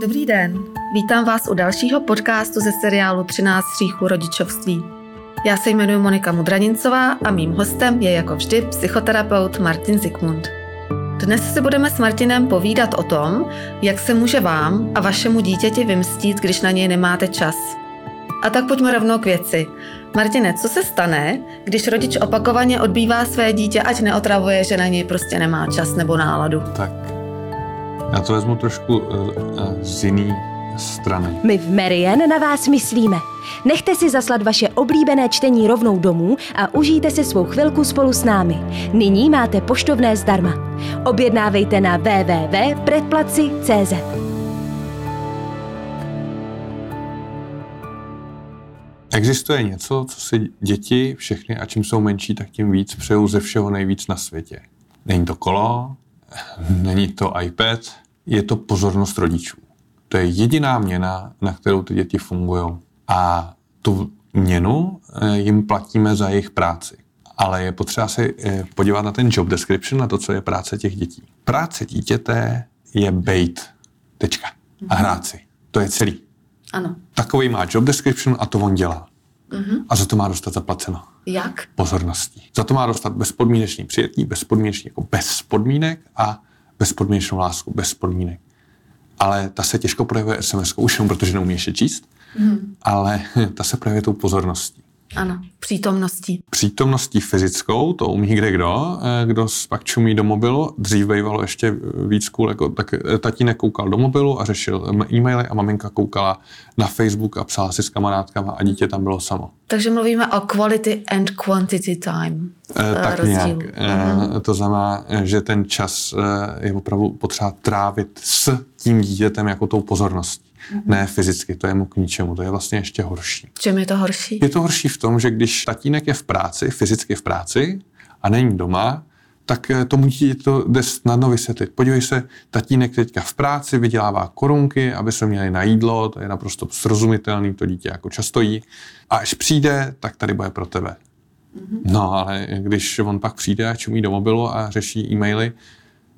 Dobrý den, vítám vás u dalšího podcastu ze seriálu 13 stříchů rodičovství. Já se jmenuji Monika Mudranincová a mým hostem je jako vždy psychoterapeut Martin Zikmund. Dnes si budeme s Martinem povídat o tom, jak se může vám a vašemu dítěti vymstít, když na něj nemáte čas. A tak pojďme rovnou k věci. Martine, co se stane, když rodič opakovaně odbývá své dítě, ať neotravuje, že na něj prostě nemá čas nebo náladu? Tak já to vezmu trošku uh, uh, z jiný strany. My v Marian na vás myslíme. Nechte si zaslat vaše oblíbené čtení rovnou domů a užijte si svou chvilku spolu s námi. Nyní máte poštovné zdarma. Objednávejte na www.predplaci.cz Existuje něco, co si děti všechny, a čím jsou menší, tak tím víc přejou ze všeho nejvíc na světě. Není to kolo, není to iPad, je to pozornost rodičů. To je jediná měna, na kterou ty děti fungují. A tu měnu eh, jim platíme za jejich práci. Ale je potřeba se eh, podívat na ten job description, na to, co je práce těch dětí. Práce dítěte je bait. Tečka. A hrát si. To je celý. Ano. Takový má job description a to on dělá. Mhm. A za to má dostat zaplaceno. Jak? Pozorností. Za to má dostat bezpodmínečný přijetí, bezpodmínečný jako bez podmínek a bezpodmínečnou lásku, bez podmínek. Ale ta se těžko projevuje SMS, už jenom protože neumí ještě číst, Mhm. ale ta se projevuje tou pozorností. Ano, přítomností. Přítomností fyzickou, to umí kde kdo, eh, kdo pak čumí do mobilu. Dřív bývalo ještě víc cool, jako, tak eh, tatínek koukal do mobilu a řešil e-maily a maminka koukala na Facebook a psala si s kamarádkama a dítě tam bylo samo. Takže mluvíme o quality and quantity time. Eh, tak rozdílu. nějak. Eh, To znamená, že ten čas je opravdu potřeba trávit s tím dítětem jako tou pozorností. Ne fyzicky, to je mu k ničemu, to je vlastně ještě horší. V čem je to horší? Je to horší v tom, že když tatínek je v práci, fyzicky v práci a není doma, tak eh, tomu dítě to jde snadno vysvětlit. Podívej se, tatínek teďka v práci vydělává korunky, aby se měli na jídlo, to je naprosto srozumitelný, to dítě jako často jí. A až přijde, tak tady bude pro tebe. No, ale když on pak přijde a čumí do mobilu a řeší e-maily,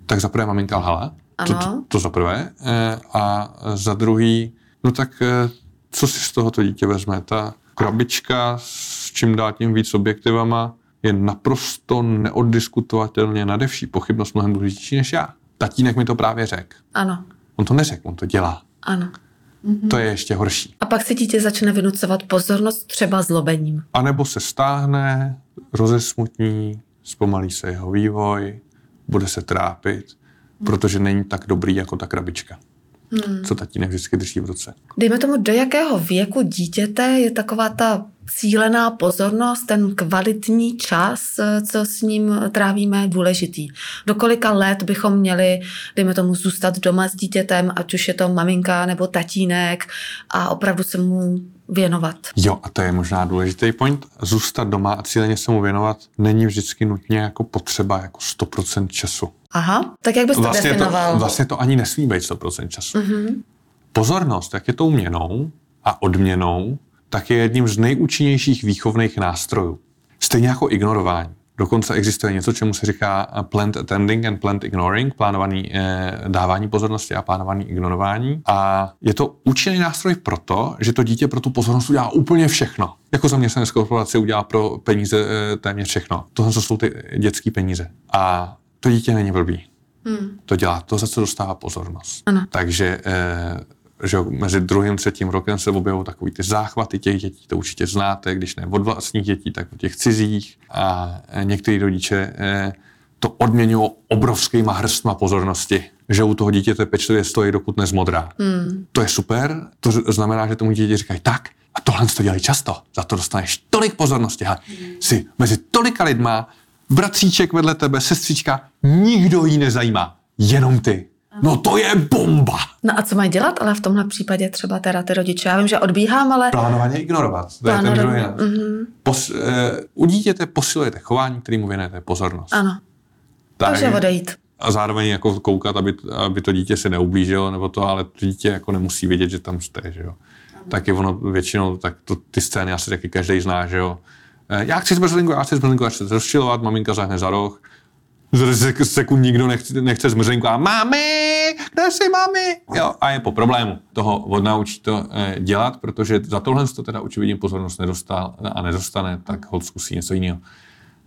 tak za prvé maminka lhala, Ano. to, to za prvé, eh, a za druhý, no tak eh, co si z tohoto dítě vezme? Ta krabička s čím dál tím víc objektivama je naprosto neoddiskutovatelně nade vší pochybnost mnohem důležitější než já. Tatínek mi to právě řekl. Ano, On to neřekl, on to dělá. ano. To je ještě horší. A pak si dítě začne vynucovat pozornost třeba zlobením. A nebo se stáhne, rozesmutní, zpomalí se jeho vývoj, bude se trápit, protože není tak dobrý jako ta krabička, Hmm. co tatínek vždycky drží v ruce. Dejme tomu, do jakého věku dítěte je taková ta cílená pozornost, ten kvalitní čas, eh, co s ním trávíme, důležitý. Do kolika let bychom měli, dejme tomu, zůstat doma s dítětem, ať už je to maminka nebo tatínek a opravdu se mu věnovat. Jo, a to je možná důležitý point. Zůstat doma a cíleně se mu věnovat není vždycky nutně jako potřeba jako 100% času. Aha, tak jak bys to Vlastně to, definoval? vlastně to ani nesmí být 100% času. Mhm. Pozornost, jak je tou měnou a odměnou, tak je jedním z nejúčinnějších výchovných nástrojů. Stejně jako ignorování. Dokonce existuje něco, čemu se říká eh, planned attending and planned ignoring, plánovaný eh, dávání pozornosti a plánovaný ignorování. A je to účinný nástroj proto, že to dítě pro tu pozornost udělá úplně všechno. Jako zaměstnanec korporace udělá pro peníze eh, téměř všechno. Tohle jsou ty dětské peníze. A to dítě není blbý. Hmm. To dělá to, za co dostává pozornost. Ano. Takže eh, že mezi druhým třetím rokem se objevují takový ty záchvaty těch dětí, to určitě znáte, když ne od vlastních dětí, tak od těch cizích. A eh, některý rodiče eh, to odměňují obrovskýma hrstma pozornosti, že u toho dítěte pečlivě stojí, dokud nezmodrá. Hmm. To je super, to znamená, že tomu dítě říkají tak, a tohle to dělají často, za to dostaneš tolik pozornosti. Hele, jsi mezi tolika lidma, bratříček vedle tebe, sestřička, nikdo jí nezajímá, jenom ty. No to je bomba! No a co mají dělat, ale v tomhle případě třeba teda ty rodiče? Já vím, že odbíhám, ale... Plánovaně ignorovat. To je ten Plánovaně, druhý mhm. Pos, uh, u dítěte posilujete chování, kterému věnujete pozornost. Ano, takže odejít. a zároveň jako koukat, aby, aby to dítě se neublížilo, nebo to, ale to dítě jako nemusí vědět, že tam jste, že jo. Taky ono většinou, tak to, ty scény asi taky každý zná, že jo. Eh, Já chci zmrzlinku, já chci zmrzlinku, já chci rozčilovat, maminka zahne za roh, z sek- sekund nikdo nechce, nechce zmrzlinku a mami, kde jsi mami? Jo, a je po problému. Toho odnaučí to eh, dělat, protože za tohle to teda očividně pozornost nedostal a nedostane, tak hod zkusí něco jiného.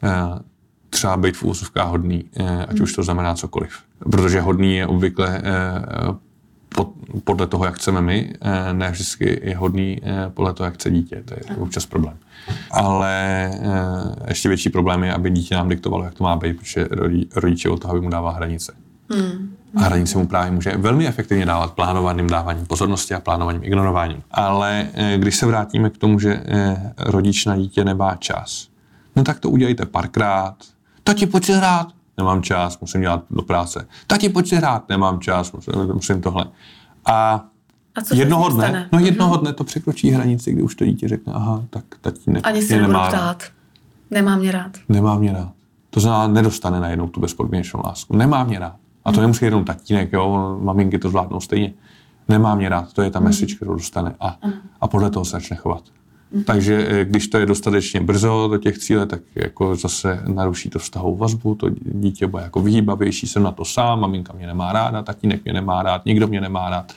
Eh, třeba být v úzovkách hodný, eh, ať už to znamená cokoliv. Protože hodný je obvykle pod, podle toho, jak chceme my, eh, ne vždycky je hodný eh, podle toho, jak chce dítě. To je občas problém. Ale eh, ještě větší problém je, aby dítě nám diktovalo, jak to má být, protože rodi, rodiče od toho, aby mu dává hranice. Hmm. A hranice mu právě může velmi efektivně dávat plánovaným dáváním pozornosti a plánovaným ignorováním. Ale když se vrátíme k tomu, že rodič na dítě nemá čas, no tak to udělejte párkrát. Tati, pojď hrát nemám čas, musím dělat do práce. Tati, pojď si hrát, nemám čas, musím, musím tohle. A, a co jednoho dne, no jednoho dne to překročí hranici, kdy už to dítě řekne, aha, tak tatínek Ani si nemá rád. Nemá mě rád. Nemá mě rád. To znamená, nedostane najednou tu bezpodmínečnou lásku. Nemá mě rád. A to hmm. nemusí jenom tatínek, jo, maminky to zvládnou stejně. Nemá mě rád, to je ta hmm. message, kterou dostane. A, hmm. a podle toho se začne chovat. Takže eh, když to je dostatečně brzo do těch cíle, tak jako zase naruší to vztahovou vazbu, to dítě bude jako vyhýbavější, jsem na to sám, maminka mě nemá ráda, tatínek mě nemá rád, nikdo mě nemá rád,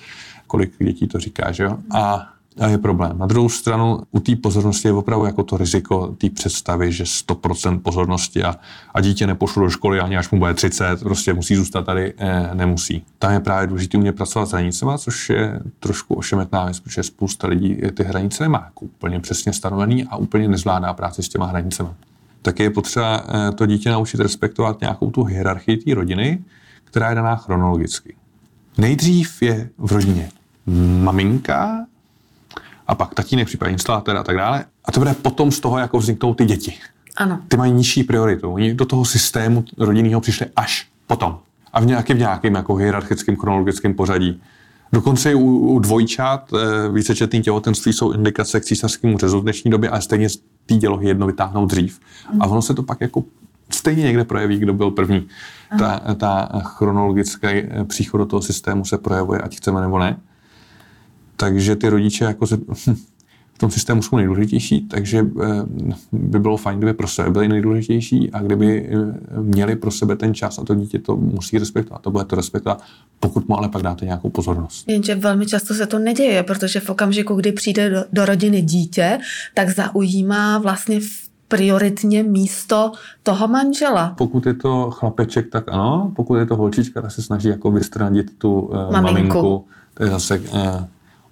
kolik dětí to říká, že jo? A a je problém. Na druhou stranu u té pozornosti je opravdu jako to riziko té představy, že 100% pozornosti a, a dítě nepošlo do školy ani až mu bude 30, prostě musí zůstat tady, eh, nemusí. Tam je právě důležité umět pracovat s hranicemi, což je trošku ošemetná věc, protože spousta lidí ty hranice nemá jako úplně přesně stanovený a úplně nezvládá práci s těma hranicemi. Tak je potřeba eh, to dítě naučit respektovat nějakou tu hierarchii té rodiny, která je daná chronologicky. Nejdřív je v rodině maminka, a pak tatínek, případně instalátor a tak dále. A to bude potom z toho, jako vzniknou ty děti. Ano. Ty mají nižší prioritu. Oni do toho systému rodinného přišli až potom. A v nějakém, v nějakém jako hierarchickém, chronologickém pořadí. Dokonce i u, u dvojčat e, vícečetný těhotenství jsou indikace k císařskému řezu v dnešní době, ale stejně ty dělohy jedno vytáhnou dřív. Mm. A ono se to pak jako stejně někde projeví, kdo byl první. Ta, ta chronologický eh, příchod do toho systému se projevuje, ať chceme nebo ne. Takže ty rodiče jako se, v tom systému jsou nejdůležitější, takže eh, by bylo fajn, kdyby pro sebe byli nejdůležitější a kdyby eh, měli pro sebe ten čas a to dítě to musí respektovat, to bude to respektovat, pokud mu ale pak dáte nějakou pozornost. Jenže velmi často se to neděje, protože v okamžiku, kdy přijde do, do rodiny dítě, tak zaujímá vlastně prioritně místo toho manžela. Pokud je to chlapeček, tak ano. Pokud je to holčička, tak se snaží jako vystranit tu uh, maminku. maminku. To je zase uh,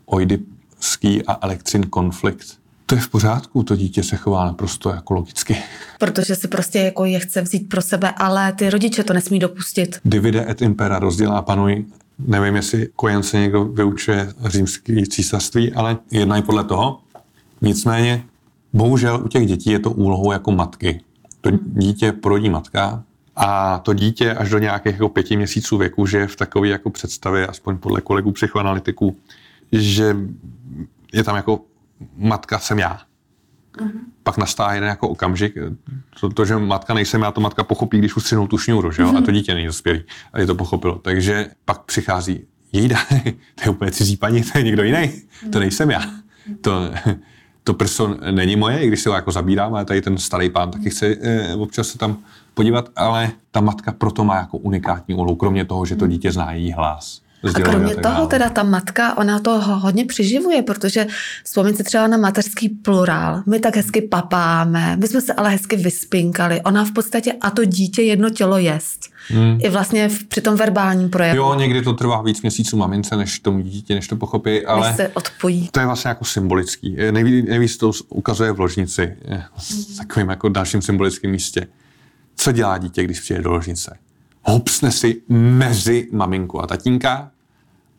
oidipský a elektřin konflikt. To je v pořádku, to dítě se chová naprosto jako logicky. Protože si prostě jako je chce vzít pro sebe, ale ty rodiče to nesmí dopustit. Divide et impera, rozdělá panuj. Nevím, jestli kojen se někdo vyučuje římský císařství, ale jednají podle toho. Nicméně, bohužel u těch dětí je to úlohou jako matky. To dítě porodí matka, a to dítě až do nějakých jako pěti měsíců věku, že v takové jako představě, aspoň podle kolegů psychoanalytiků, že je tam jako matka jsem já. Uh-huh. Pak nastává jeden jako okamžik, to, to, že matka nejsem já, to matka pochopí, když ustřinou tu šňůru, že jo? Uh-huh. a to dítě není dospělý. A je to pochopilo. Takže pak přichází jejda, to je úplně cizí paní, to je někdo jiný, to nejsem já. To, to prso není moje, i když se ho jako zabírám, ale tady ten starý pán taky chce eh, občas se tam podívat, ale ta matka proto má jako unikátní úlohu, kromě toho, že to dítě zná její hlas. A kromě a toho teda ta matka, ona to hodně přiživuje, protože vzpomeňte třeba na mateřský plurál. My tak hezky papáme, my jsme se ale hezky vyspinkali. Ona v podstatě a to dítě jedno tělo jest. Hmm. I vlastně v, při tom verbálním projevu. Jo, někdy to trvá víc měsíců mamince, než tomu dítě, než to pochopí, ale než se odpojí. to je vlastně jako symbolický. Nejvíc, nejvíc to ukazuje v ložnici, s takovým jako dalším symbolickým místě. Co dělá dítě, když přijde do ložnice? Hopsne si mezi maminku a tatínka.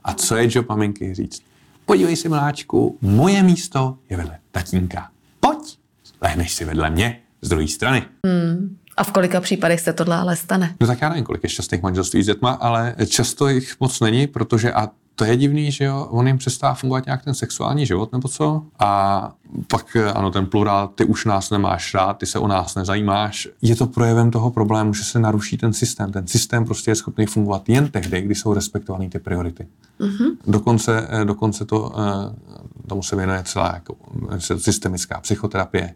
A co je job maminky říct? Podívej si, mláčku, moje místo je vedle tatínka. Pojď, lehneš si vedle mě z druhé strany. Hmm. A v kolika případech se tohle ale stane? No tak já nevím, kolik je šťastných manželství s dětma, ale často jich moc není, protože a to je divný, že jo, on jim přestává fungovat nějak ten sexuální život nebo co. A pak ano, ten plurál, ty už nás nemáš rád, ty se o nás nezajímáš. Je to projevem toho problému, že se naruší ten systém. Ten systém prostě je schopný fungovat jen tehdy, kdy jsou respektovány ty priority. Mm-hmm. Dokonce, eh, dokonce to, eh, tomu se věnuje celá jako systemická psychoterapie,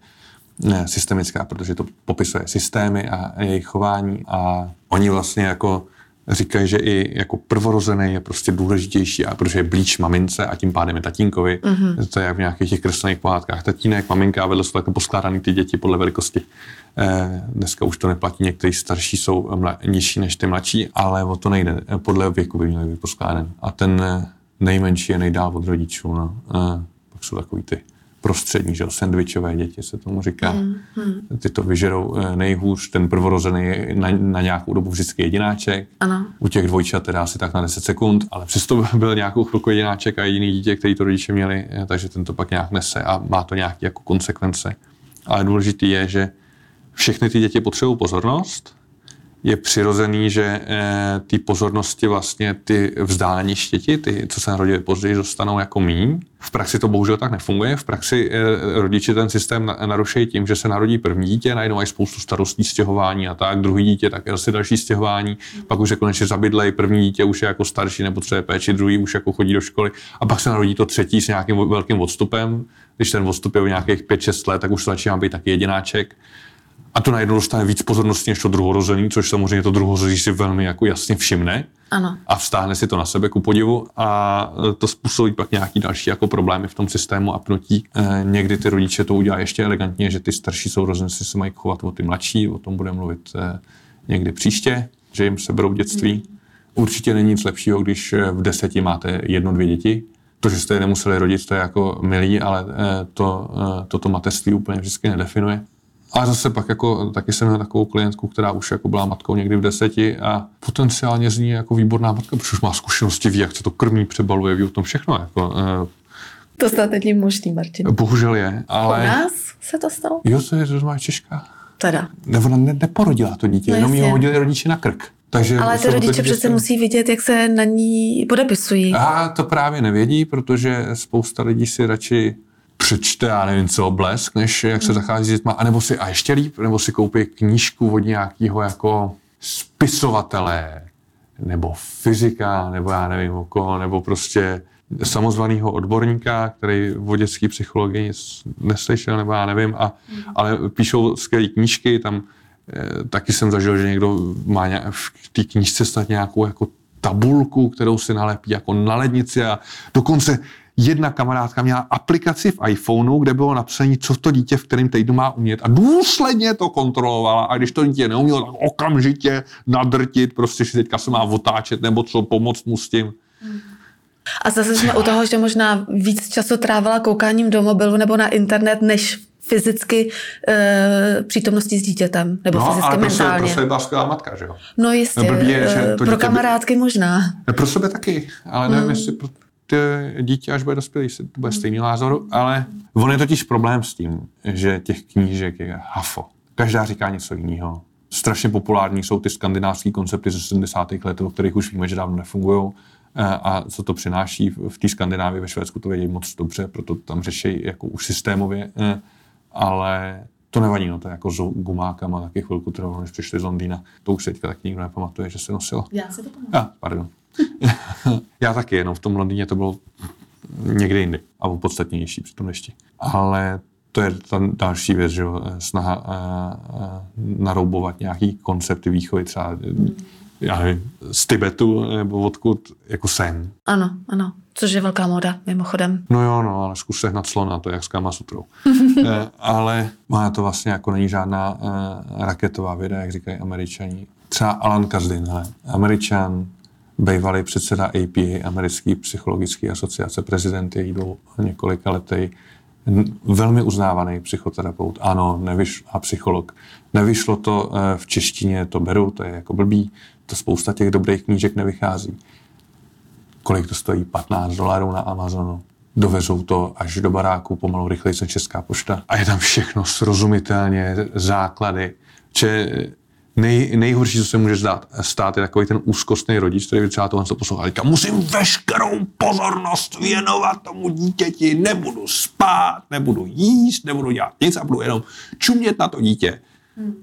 ne, systemická, protože to popisuje systémy a jejich chování a oni vlastně jako říkají, že i jako prvorozený je prostě důležitější, a protože je blíž mamince a tím pádem je tatínkovi. Mm-hmm. To je jak v nějakých těch kreslených pohádkách. Tatínek, maminka a vedle jsou takhle poskládaný ty děti podle velikosti. Eh, dneska už to neplatí, někteří starší jsou mla, nižší než ty mladší, ale o to nejde. Podle věku by měly být poskládaný. A ten eh, nejmenší je nejdál od rodičů. No. Eh, pak jsou takový ty prostřední, že sandvičové děti se tomu říká. Mm, mm. Ty to vyžerou eh, nejhůř, ten prvorozený je na, na nějakou dobu vždycky jedináček. Ano. U těch dvojčat teda asi tak na 10 sekund, ale přesto byl nějakou chvilku jedináček a jediný dítě, který to rodiče měli, eh, takže ten to pak nějak nese a má to nějaké jako konsekvence. Ale důležitý je, že všechny ty děti potřebují pozornost, je přirozený, že e, ty pozornosti vlastně ty vzdálení štěti, ty, co se narodili později, dostanou jako míň. V praxi to bohužel tak nefunguje. V praxi e, rodiče ten systém na, narušejí tím, že se narodí první dítě, najednou mají spoustu starostí, stěhování a tak, druhý dítě tak zase další stěhování, pak už je konečně zabydlej, první dítě už je jako starší, nepotřebuje péči, druhý už jako chodí do školy a pak se narodí to třetí s nějakým velkým odstupem. Když ten odstup je o nějakých 5-6 let, tak už to začíná být taky jedináček a to najednou dostane víc pozornosti než to druhorozený, což samozřejmě to druhorozený si velmi jako jasně všimne. Ano. A vstáhne si to na sebe ku podivu a to způsobí pak nějaký další jako problémy v tom systému a pnutí. E, někdy ty rodiče to udělají ještě elegantně, že ty starší sourozenci se mají chovat o ty mladší, o tom budeme mluvit e, někdy příště, že jim seberou dětství. Mm. Určitě není nic lepšího, když v deseti máte jedno, dvě děti. To, že jste je nemuseli rodit, to je jako milý, ale e, to, toto mateřství úplně vždycky nedefinuje. A zase pak jako, taky jsem měl takovou klientku, která už jako byla matkou někdy v deseti a potenciálně z ní jako výborná matka, protože už má zkušenosti, ví, jak se to krmí, přebaluje, ví o tom všechno. Jako, eh, to snad není možný, Martin. Bohužel je, ale... U nás se to stalo? Jo, to je, má Češka. Teda. Ne, ona ne, neporodila to dítě, no jenom ji hodili rodiče na krk. Takže Ale ty rodiče přece musí vidět, jak se na ní podepisují. A to právě nevědí, protože spousta lidí si radši přečte, já nevím co, blesk, než jak se zachází s dětma, anebo si, a ještě líp, nebo si koupí knížku od nějakého jako spisovatele, nebo fyzika, nebo já nevím o koho, nebo prostě samozvaného odborníka, který o dětské psychologii nic neslyšel, nebo já nevím, a, ale píšou skvělé knížky, tam e, taky jsem zažil, že někdo má nějak, v té knížce snad nějakou jako tabulku, kterou si nalepí jako na lednici a dokonce jedna kamarádka měla aplikaci v iPhoneu, kde bylo napsané, co to dítě v kterém týdnu má umět a důsledně to kontrolovala a když to dítě neumělo, tak okamžitě nadrtit, prostě si teďka se má otáčet nebo co, pomoct mu s tím. A zase jsme u toho, že možná víc času trávila koukáním do mobilu nebo na internet, než fyzicky e, přítomnosti s dítětem, nebo no, fyzicky ale mentálně. Pro sebe byla skvělá matka, že jo? No jistě, no, je, že to pro kamarádky by... možná. Pro sebe taky, ale nevím, hmm. jestli pro dítě, až bude dospělý, to bude stejný názoru, ale on je totiž problém s tím, že těch knížek je hafo. Každá říká něco jiného. Strašně populární jsou ty skandinávské koncepty ze 70. let, o kterých už víme, že dávno nefungují eh, a co to přináší v té Skandinávii, ve Švédsku to vědí moc dobře, proto tam řeší jako už systémově, eh, ale to nevadí, no to je jako s gumákama, taky chvilku trvalo, než přišli z Londýna. To už se teďka tak nikdo nepamatuje, že se nosilo. Já se to pamatuju. Ah, pardon. Já taky, jenom v tom Londýně to bylo někde jindy a podstatnější při tom dešti. Ale to je ta další věc, že snaha uh, uh, naroubovat nějaký koncepty výchovy, třeba já nevím, z Tibetu nebo odkud, jako sen. Ano, ano, což je velká moda, mimochodem. No jo, no, ale zkus sehnat slona, to je jak s Kama Sutrou. uh, ale má to vlastně jako není žádná uh, raketová věda, jak říkají američani. Třeba Alan Kazdin, hele, američan, bývalý předseda APA, americký psychologický asociace, prezident její do několika letej, velmi uznávaný psychoterapeut, ano, nevyš, a psycholog. Nevyšlo to eh, v češtině, to beru, to je jako blbý, to spousta těch dobrých knížek nevychází. Kolik to stojí? 15 dolarů na Amazonu. Dovezou to až do baráku, pomalu rychleji se Česká pošta. A je tam všechno srozumitelně, základy. Če nej, nejhorší, co se může zdát, stát, je takový ten úzkostný rodič, který třeba tohle poslouchá. Říká, musím veškerou pozornost věnovat tomu dítěti, nebudu spát, nebudu jíst, nebudu dělat nic a budu jenom čumět na to dítě. Hmm.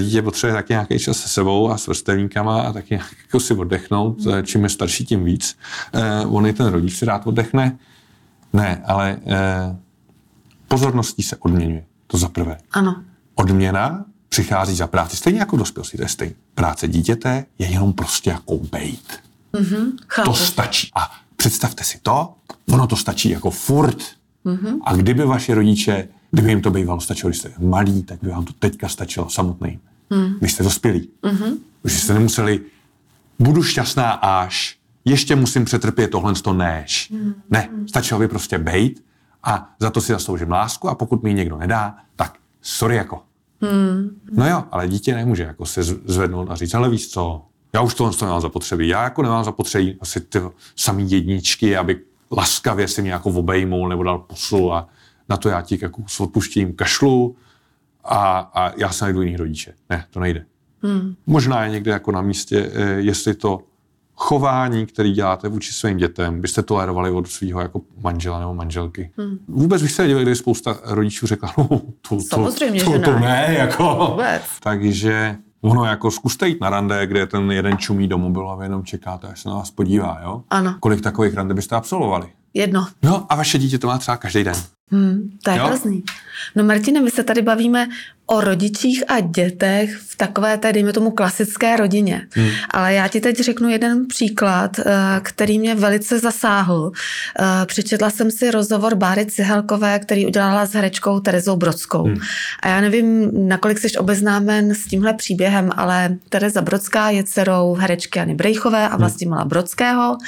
Dítě potřebuje taky nějaký čas se sebou a s vrstevníkama a taky jako si oddechnout. Hmm. Čím je starší, tím víc. Eh, on i ten rodič si rád oddechne. Ne, ale eh, pozorností se odměňuje. To za prvé. Ano. Odměna přichází za práci. Stejně jako dospělosti, to je stejně. Práce dítěte je jenom prostě jako bejt. Mm-hmm, To stačí. A představte si to, ono to stačí jako furt. Mm-hmm. A kdyby vaši rodiče, kdyby jim to bývalo stačilo, když jste malí, tak by vám to teďka stačilo samotný. Mm. Vy jste dospělí. Mm-hmm. Už jste nemuseli, budu šťastná až, ještě musím přetrpět tohle to než. Mm. Ne, stačilo by prostě bejt a za to si zasloužím lásku a pokud mi ji někdo nedá, tak sorry jako. Mm. No jo, ale dítě nemůže jako se zvednout a říct, ale víš co, já už tohle to nemám zapotřebí. Já jako nemám zapotřebí asi ty samý jedničky, aby laskavě si mě jako obejmul nebo dal pusu a na to já ti jako s odpuštím kašlu a, a já se najdu jiný rodiče. Ne, to nejde. Hmm. Možná je někde jako na místě, eh, jestli to chování, který děláte vůči svým dětem, byste tolerovali od svého jako manžela nebo manželky. Hmm. Vůbec byste divili, když spousta rodičů řekla, no, to, Samozřejmě, to, že to, to ne. ne, jako. Vůbec. Takže ono jako zkuste jít na rande, kde ten jeden čumí do mobilu a vy jenom čekáte, až se na vás podívá, jo? Ano. Kolik takových rande byste absolvovali? Jedno. No a vaše dítě to má třeba každý den. Hmm, to je Jo? hrozný. No Martine, my se tady bavíme o rodičích a dětech v takové té, dejme tomu, klasické rodině. Hmm. Ale já ti teď řeknu jeden příklad, eh, který mě velice zasáhl. Eh, Přečetla jsem si rozhovor Báry Cihelkové, který udělala s herečkou Terezou Brodskou. Hmm. A já nevím, nakolik jsi obeznámen s tímhle příběhem, ale Tereza Brodská je dcerou herečky Jany Brejchové a Vlastimila Brodského,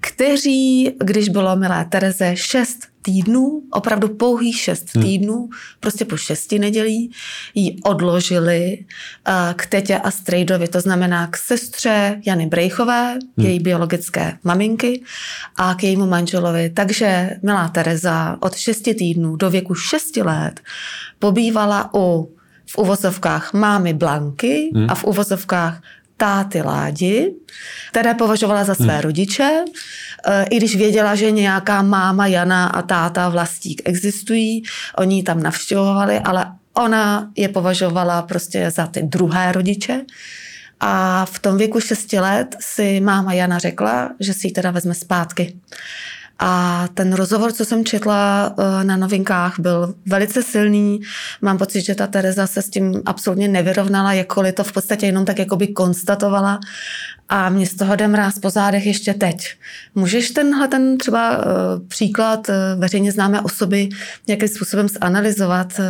kteří, když bylo milé Tereze 6 týdnů, opravdu pouhých šest hmm. týdnů, prostě po šesti nedělí, ji odložili uh, k tetě a strejdovi, to znamená k sestře Jany Brejchové, hmm. její biologické maminky a k jejímu manželovi. Takže milá Tereza od šesti týdnů do věku šesti let pobývala u v uvozovkách mámy Blanky hmm. a v uvozovkách táty Ládi, které považovala za své hmm. rodiče, e, i když věděla, že nějaká máma Jana a táta Vlastík existují, oni ji tam navštěvovali, ale ona je považovala prostě za ty druhé rodiče. A v tom věku 6 let si máma Jana řekla, že si ji teda vezme zpátky. A ten rozhovor, co jsem četla eh, na novinkách, byl velice silný. Mám pocit, že ta Tereza se s tím absolutně nevyrovnala, jakkoliv to v podstatě jenom tak jakoby konstatovala. A mě z toho jde mráz po zádech ještě teď. Můžeš tenhle ten třeba uh, příklad uh, veřejně známé osoby nějakým způsobem zanalizovat, uh,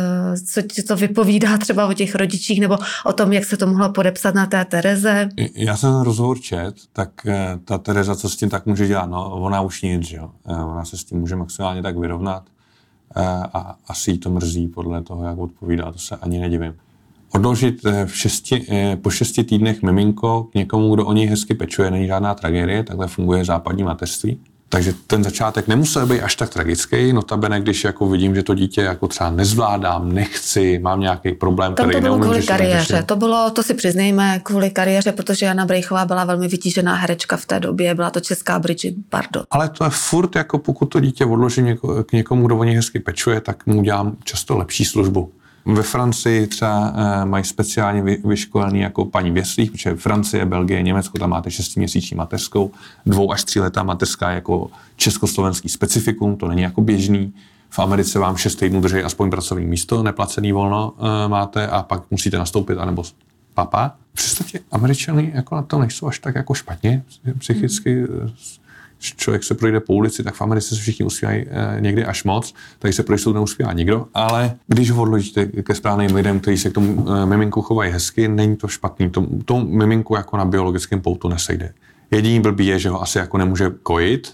co ti to vypovídá třeba o těch rodičích nebo o tom, jak se to mohlo podepsat na té Tereze? Já jsem ten rozhovor čet, tak eh, ta Tereza, co s tím tak může dělat? No, ona už nic, že jo. Eh, Ona se s tím může maximálně tak vyrovnat eh, a asi jí to mrzí podle toho, jak odpovídá, to se ani nedivím. Odložit eh, v šesti, eh, po šesti týdnech miminko k někomu, kdo o něj hezky pečuje, není žádná tragédie, takhle funguje západní mateřství. Takže ten začátek nemusel být až tak tragický, notabene, když jako vidím, že to dítě jako třeba nezvládám, nechci, mám nějaký problém, Tam který to bylo neumím kvůli řešit, kariéře. To bylo, to si přiznejme, kvůli kariéře, protože Jana Brejchová byla velmi vytížená herečka v té době. Byla to česká Bridget Bardot. Ale to je furt, jako pokud to dítě odložím něko, k někomu, kdo o něj hezky pečuje, tak mu dělám často lepší službu. Ve Francii třeba e, mají speciálně vy, vyškolený jako paní věslích, protože Francie, Belgie, Německo, tam máte šestiměsíční mateřskou, dvou až tří letá mateřská jako československý specifikum, to není jako běžný. V Americe vám šest týdnů drží aspoň pracovní místo, neplacený volno e, máte a pak musíte nastoupit, anebo papa. V podstatě Američany jako na to nejsou až tak jako špatně psychicky. Když člověk se projde po ulici, tak v Americe se všichni usmívají eh, někdy až moc, tady se projde neuspívá nikdo, ale když ho odložíte ke správným lidem, kteří se k tomu eh, miminku chovají hezky, není to špatný. To, to miminku jako na biologickém poutu nesejde. Jediný blbý je, že ho asi jako nemůže kojit,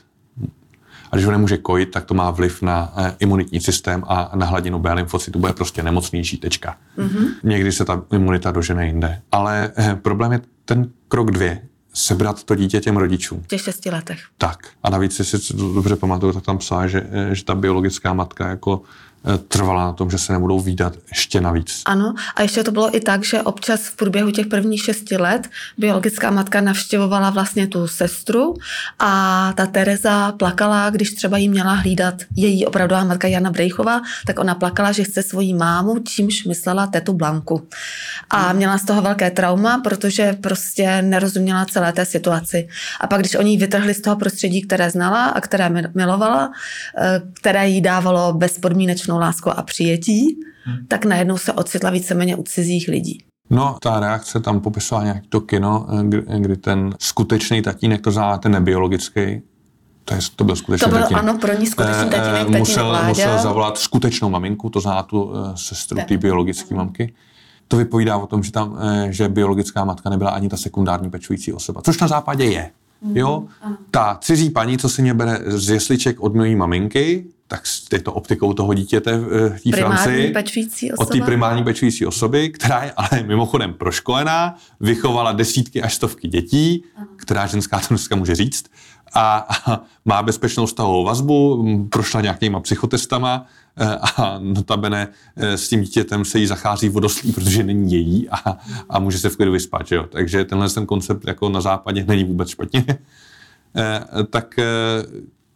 a když ho nemůže kojit, tak to má vliv na eh, imunitní systém a na hladinu B lymfocytu. Bude prostě nemocnější tečka. Mm-hmm. Někdy se ta imunita dožene jinde. Ale problém je ten krok dvě. Sebrat to dítě těm rodičům. V těch šesti letech. Tak. A navíc, jestli si to dobře pamatuju, tak tam psala, že, že ta biologická matka jako trvala na tom, že se nebudou výdat ještě navíc. Ano, a ještě to bylo i tak, že občas v průběhu těch prvních šesti let biologická matka navštěvovala vlastně tu sestru a ta Tereza plakala, když třeba jí měla hlídat její opravdová matka Jana Brejchová, tak ona plakala, že chce svoji mámu, čímž myslela tetu Blanku. A měla z toho velké trauma, protože prostě nerozuměla celé té situaci. A pak, když oni ji vytrhli z toho prostředí, které znala a které mi- milovala, eh, které jí dávalo bezpodmínečnou bezpečnou láskou a přijetí, hmm. tak najednou se ocitla víceméně u cizích lidí. No, ta reakce tam popisovala nějak to kino, kdy, kdy ten skutečný tatínek, to znamená ten nebiologický, to, je, to byl skutečný to bylo, tatínek. ano, pro ní skutečný tatínek, tatínek musel, musel zavolat skutečnou maminku, to znamená tu uh, sestru té biologické mamky. To vypovídá o tom, že, tam, že biologická matka nebyla ani ta sekundární pečující osoba, což na západě je. Jo? Ta cizí paní, co si mě bere z jesliček od mojí maminky, tak je to optikou toho dítěte v té Francii. Od té primární pečující osoby, která je ale mimochodem proškolená, vychovala desítky až stovky dětí, která ženská to dneska může říct, a, a má bezpečnou stavovou vazbu, prošla nějakýma psychotestama a notabene s tím dítětem se jí zachází vodoslí, protože není její a, a může se v klidu vyspat. Jo? Takže tenhle ten koncept jako na západě není vůbec špatně. tak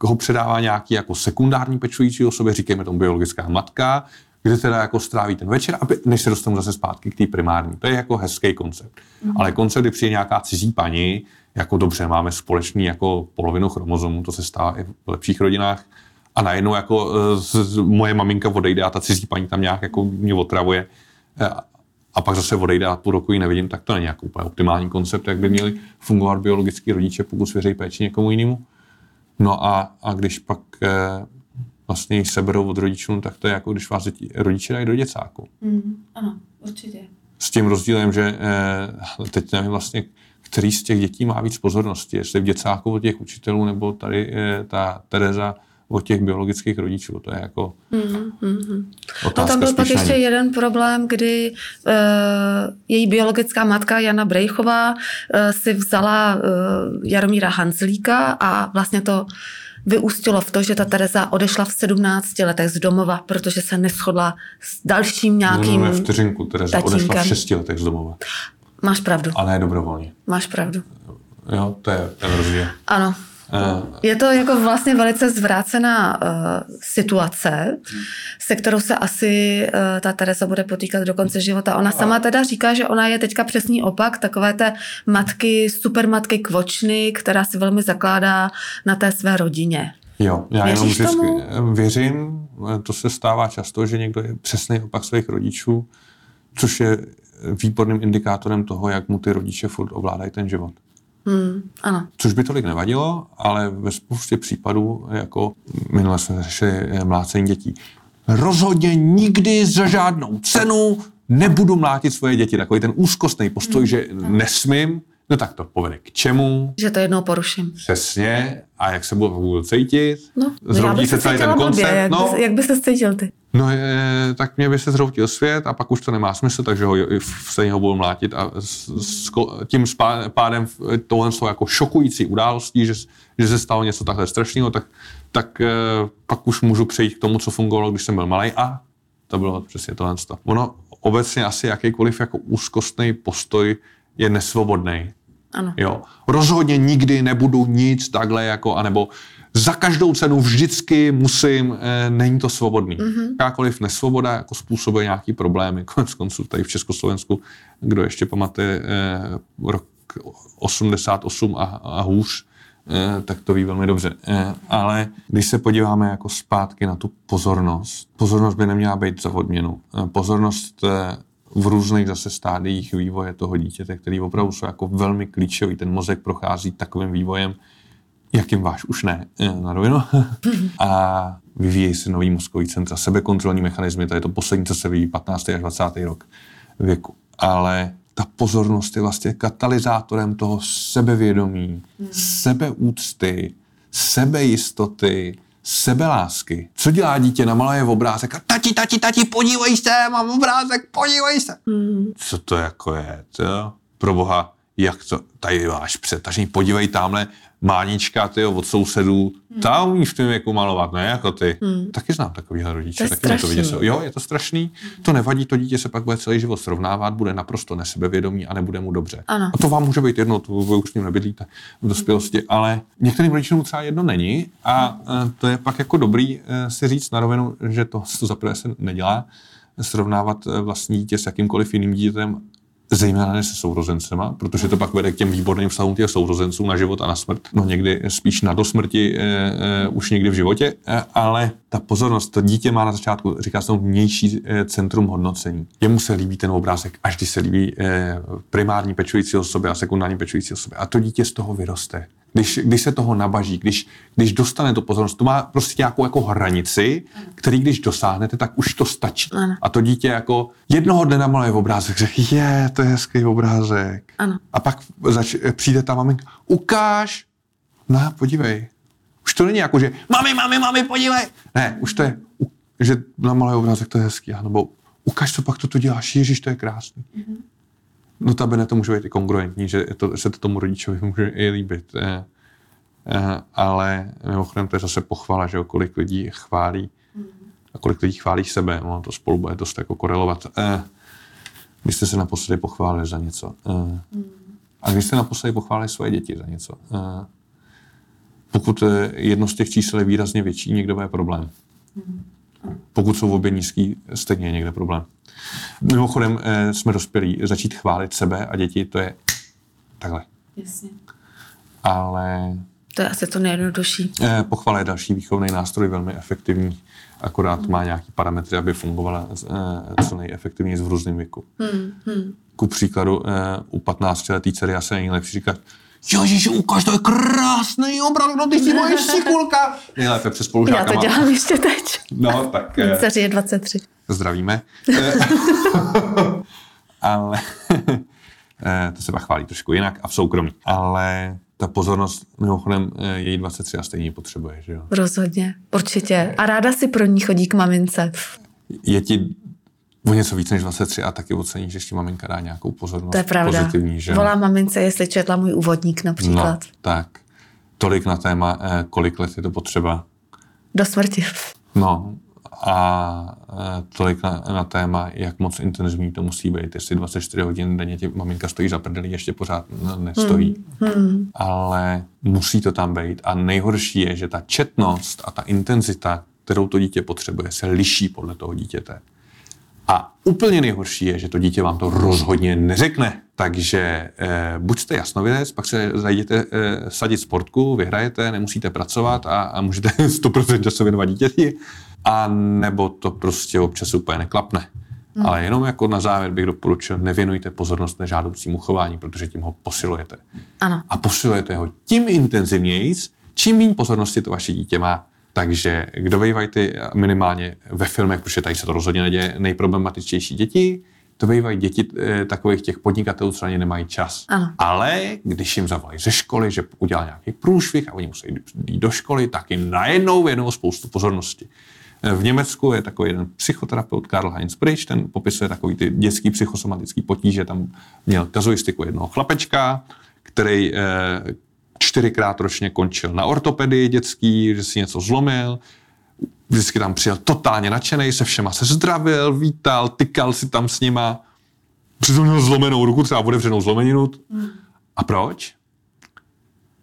ho předává nějaký jako sekundární pečující osobě, říkejme tomu biologická matka, kde teda jako stráví ten večer, aby, než se dostanu zase zpátky k té primární. To je jako hezký koncept. Mm-hmm. Ale koncept, kdy přijde nějaká cizí paní, jako dobře, máme společný jako polovinu chromozomů, to se stává i v lepších rodinách, a najednou jako z, z, moje maminka odejde a ta cizí paní tam nějak jako mě otravuje a pak zase odejde a půl roku ji nevidím, tak to není jako úplně optimální koncept, jak by měli fungovat biologický rodiče, pokud svěří péči někomu jinému. No a, a když pak eh, vlastně ji seberou od rodičů, tak to je jako když vás děti, rodiče dají do děcáku. Mm, ano, určitě. S tím rozdílem, že eh, teď nevím vlastně, který z těch dětí má víc pozornosti, jestli v děcáku od těch učitelů, nebo tady eh, ta Tereza od těch biologických rodičů. To je jako mm-hmm. otázka No tam byl pak ještě jeden problém, kdy uh, její biologická matka Jana Brejchová uh, si vzala uh, Jaromíra Hanzlíka a vlastně to vyústilo v to, že ta Tereza odešla v 17 letech z domova, protože se neschodla s dalším nějakým no, no, vteřinku, Tereza tatínkem. odešla v 6 letech z domova. Máš pravdu. A ne dobrovolně. Máš pravdu. Jo, to je ten rozdíl. Ano. Je to jako vlastně velice zvrácená uh, situace, se kterou se asi uh, ta Teresa bude potýkat do konce života. Ona sama teda říká, že ona je teďka přesný opak takové té matky, supermatky kvočny, která si velmi zakládá na té své rodině. Jo, já jenom Věříš vždycky tomu? věřím, to se stává často, že někdo je přesný opak svých rodičů, což je výborným indikátorem toho, jak mu ty rodiče furt ovládají ten život. Hmm, ano. Což by tolik nevadilo, ale ve spoustě případů, jako minule jsme řešili mlácení dětí, rozhodně nikdy za žádnou cenu nebudu mlátit svoje děti. Takový ten úzkostný postoj, že nesmím, no tak to povede k čemu? Že to jednou poruším. Přesně. A jak se budu, cítit? No, bych se celý ten koncept. Jak, no, jak by se cítil ty? No, je, tak mě by se zhroutil svět a pak už to nemá smysl, takže ho stejně ho budu mlátit a s, s, tím pádem tohle jsou jako šokující událostí, že, že se stalo něco takhle strašného, tak, tak eh, pak už můžu přejít k tomu, co fungovalo, když jsem byl malý a to bylo přesně tohle. Ono obecně asi jakýkoliv jako úzkostný postoj je nesvobodný. Ano. Jo. Rozhodně nikdy nebudu nic takhle jako, anebo za každou cenu vždycky musím, e, není to svobodný. Mm-hmm. Jakákoliv nesvoboda jako způsobuje nějaký problémy. Konec konců tady v Československu, kdo ještě pamatuje e, rok 88 a, a hůř, e, tak to ví velmi dobře. E, ale když se podíváme jako zpátky na tu pozornost, pozornost by neměla být za odměnu. E, pozornost e, v různých zase stádiích vývoje toho dítěte, který opravdu jsou jako velmi klíčový. Ten mozek prochází takovým vývojem, jakým váš už ne, na rovinu. A vyvíjejí se nový mozkový centra, sebekontrolní mechanismy, to je to poslední, co se vyvíjí 15. až 20. rok věku. Ale ta pozornost je vlastně katalyzátorem toho sebevědomí, hmm. sebeúcty, sebejistoty, sebelásky. Co dělá dítě? Namaluje v obrázek a tati, tati, tati, podívej se, mám obrázek, podívej se. Hmm. Co to jako je? To? Pro boha, jak to, tady váš přetažení, podívej tamhle, mánička ty od sousedů, hmm. ta umí v tom věku malovat, ne jako ty. Hmm. Taky znám takovýhle rodiče, to taky to vidět. Jo, je to strašný, hmm. to nevadí, to dítě se pak bude celý život srovnávat, bude naprosto nesebevědomý a nebude mu dobře. Ano. A to vám může být jedno, to vy už s ním nebydlíte v dospělosti, hmm. ale některým rodičům třeba jedno není a hmm. to je pak jako dobrý si říct na rovinu, že to, to zaprvé se nedělá, srovnávat vlastní dítě s jakýmkoliv jiným dítětem zejména ne se sourozencema, protože to pak vede k těm výborným vztahům těch sourozenců na život a na smrt. No někdy spíš na dosmrti e, e, už někdy v životě, e, ale ta pozornost, to dítě má na začátku, říká se tomu vnější e, centrum hodnocení. Jemu se líbí ten obrázek, až když se líbí e, primární pečující osoby a sekundární pečující osoby. A to dítě z toho vyroste. Když, když se toho nabaží, když, když dostane tu pozornost, to má prostě nějakou jako hranici, který když dosáhnete, tak už to stačí. Ano. A to dítě jako jednoho dne namaluje obrázek, řekne, je, to je hezký obrázek. Ano. A pak zač, přijde ta maminka, ukáž, na, podívej. Už to není jako, že mami, mami, mami, podívej. Ne, už to je, že namaluje obrázek, to je hezký. Nebo ukáž, co pak to, to děláš, ježiš, to je krásný. Mm-hmm. No tabene to může být i kongruentní, že to, se to tomu rodičovi může i líbit. Eh, ale mimochodem to je zase pochvala, že kolik lidí chválí a kolik lidí chválí sebe. No, to spolu bude dost jako korelovat. Vy jste se naposledy pochválili za něco. Eh, a vy jste naposledy pochválili svoje děti za něco. Eh, pokud jedno z těch čísel je výrazně větší, někde bude problém. Pokud jsou obě nízký, stejně je někde problém. Mimochodem eh, jsme dospělí. Začít chválit sebe a děti, to je takhle. Jasně. Ale To je asi to nejjednodušší. eh, pochvala je další výchovný nástroj, velmi efektivní, akorát má nějaký parametry, aby fungovala eh, co nejefektivněji v různém věku. Hmm, hmm. Ku příkladu eh, u 15-letý dcery asi nejlepší říkat Ježiši, ukáž, to je krásný obraz, no ty jsi moje šikulka. Nejlépe přes Já spolužáka. to dělám ještě teď. No, tak eh, Dceři je 23. zdravíme. Eh, Ale eh, to se chválí trošku jinak a v soukromí. Ale ta pozornost, mimochodem, její 23 a stejně ji potřebuje, že jo. Rozhodně, určitě. A ráda si pro ní chodí k mamince. Je ti o něco víc než 23 a taky ocení, že ještě maminka dá nějakou pozornost To je pravda. pozitivní, že. Volá mamince, jestli četla můj úvodník například. No, tak. Tolik na téma, eh, kolik let je to potřeba. Do smrti. No a eh, tolik na, na téma, jak moc intenzivní to musí být. Jestli 24 hodin denně tě maminka stojí za prdelí, ještě pořád nestojí. Hmm. Ale musí to tam být. A nejhorší je, že ta četnost a ta intenzita, kterou to dítě potřebuje, se liší podle toho dítěte. A úplně nejhorší je, že to dítě vám to rozhodně neřekne. Takže eh, buď jste jasnovidec, pak se zajděte eh, sadit sportku, vyhrajete, nemusíte pracovat a, a můžete 100% času věnovat dítěti, a nebo to prostě občas úplně neklapne. Hmm. Ale jenom jako na závěr bych doporučil, nevěnujte pozornost nežádoucímu chování, protože tím ho posilujete. Ano. A posilujete ho tím intenzivněji, čím méně pozornosti to vaše dítě má. Takže kdo bývají ty minimálně ve filmech, protože tady se to rozhodně neděje, nejproblematičtější děti, to bývají děti eh, takových těch podnikatelů, co na ně nemají čas. Ano. Ale když jim zavolají ze školy, že udělá nějaký průšvih a oni musí jít do školy, tak jim najednou věnou spoustu pozornosti. Eh, V Německu je takový jeden psychoterapeut Karl Heinz Bridge, ten popisuje takový ty dětský psychosomatický potíže. Tam měl kazuistiku jednoho chlapečka, který eh, čtyřikrát ročně končil na ortopedii dětský, že si něco zlomil, vždycky tam přijel totálně nadšený, se všema se zdravil, vítal, tykal si tam s nima, přitom měl zlomenou ruku, třeba otevřenou zlomeninu. A proč?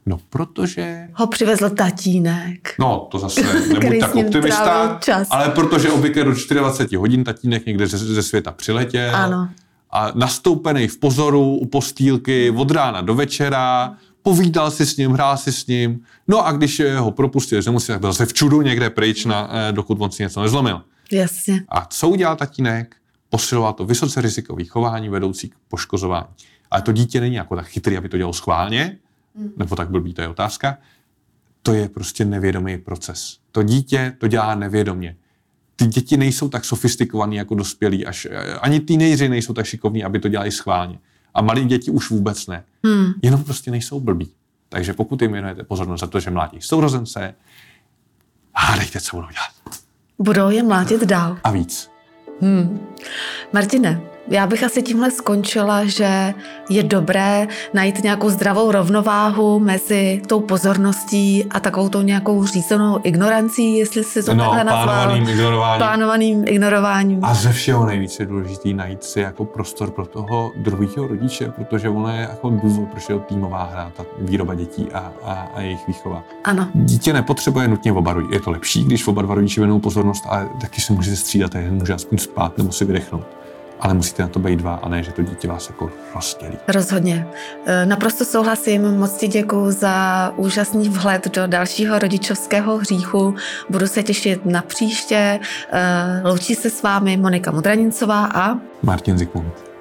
No, protože... Ho přivezl tatínek. No, to zase nebuď tak optimista, čas. ale protože obvykle do 24 hodin tatínek někde ze, ze světa přiletěl Ano. a nastoupený v pozoru u postýlky od rána do večera, povídal si s ním, hrál si s ním, no a když ho propustil, že musí, tak byl zase v čudu někde pryč, na, eh, dokud on si něco nezlomil. Jasně. A co udělal tatínek? Posiloval to vysoce rizikový chování vedoucí k poškozování. Ale to dítě není jako tak chytrý, aby to dělalo schválně, nebo tak blbý, to je otázka. To je prostě nevědomý proces. To dítě to dělá nevědomě. Ty děti nejsou tak sofistikovaný jako dospělí, až, ani teenageři nejsou tak šikovní, aby to dělali schválně. A malí děti už vůbec ne. Hmm. Jenom prostě nejsou blbí. Takže pokud jim věnujete pozornost za to, že mlátí sourozence, hádejte, co budou dělat. Budou je mlátit dál. A víc. Hmm. Martine, já bych asi tímhle skončila, že je dobré najít nějakou zdravou rovnováhu mezi tou pozorností a takovou tou nějakou řízenou ignorancí, jestli si to No, takhle nazval. plánovaným ignorováním. Plánovaným ignorováním. A ze všeho nejvíc je důležité najít si jako prostor pro toho druhého rodiče, protože ono je jako důvod, proč je týmová hra, ta výroba dětí a, a, a jejich výchova. Ano, Dítě nepotřebuje nutně oba rodiče. Je to lepší, když oba dva rodiče věnují pozornost, ale taky se můžete střídat a jeden může aspoň spát nebo si vydechnout. Ale musíte na to být dva a ne, že to dítě vás jako rozdělí. Rozhodně. E, naprosto souhlasím, moc ti děkuji za úžasný vhled do dalšího rodičovského hříchu. Budu se těšit na příště. E, loučí se s vámi Monika Mudranicová a Martin Zikmund.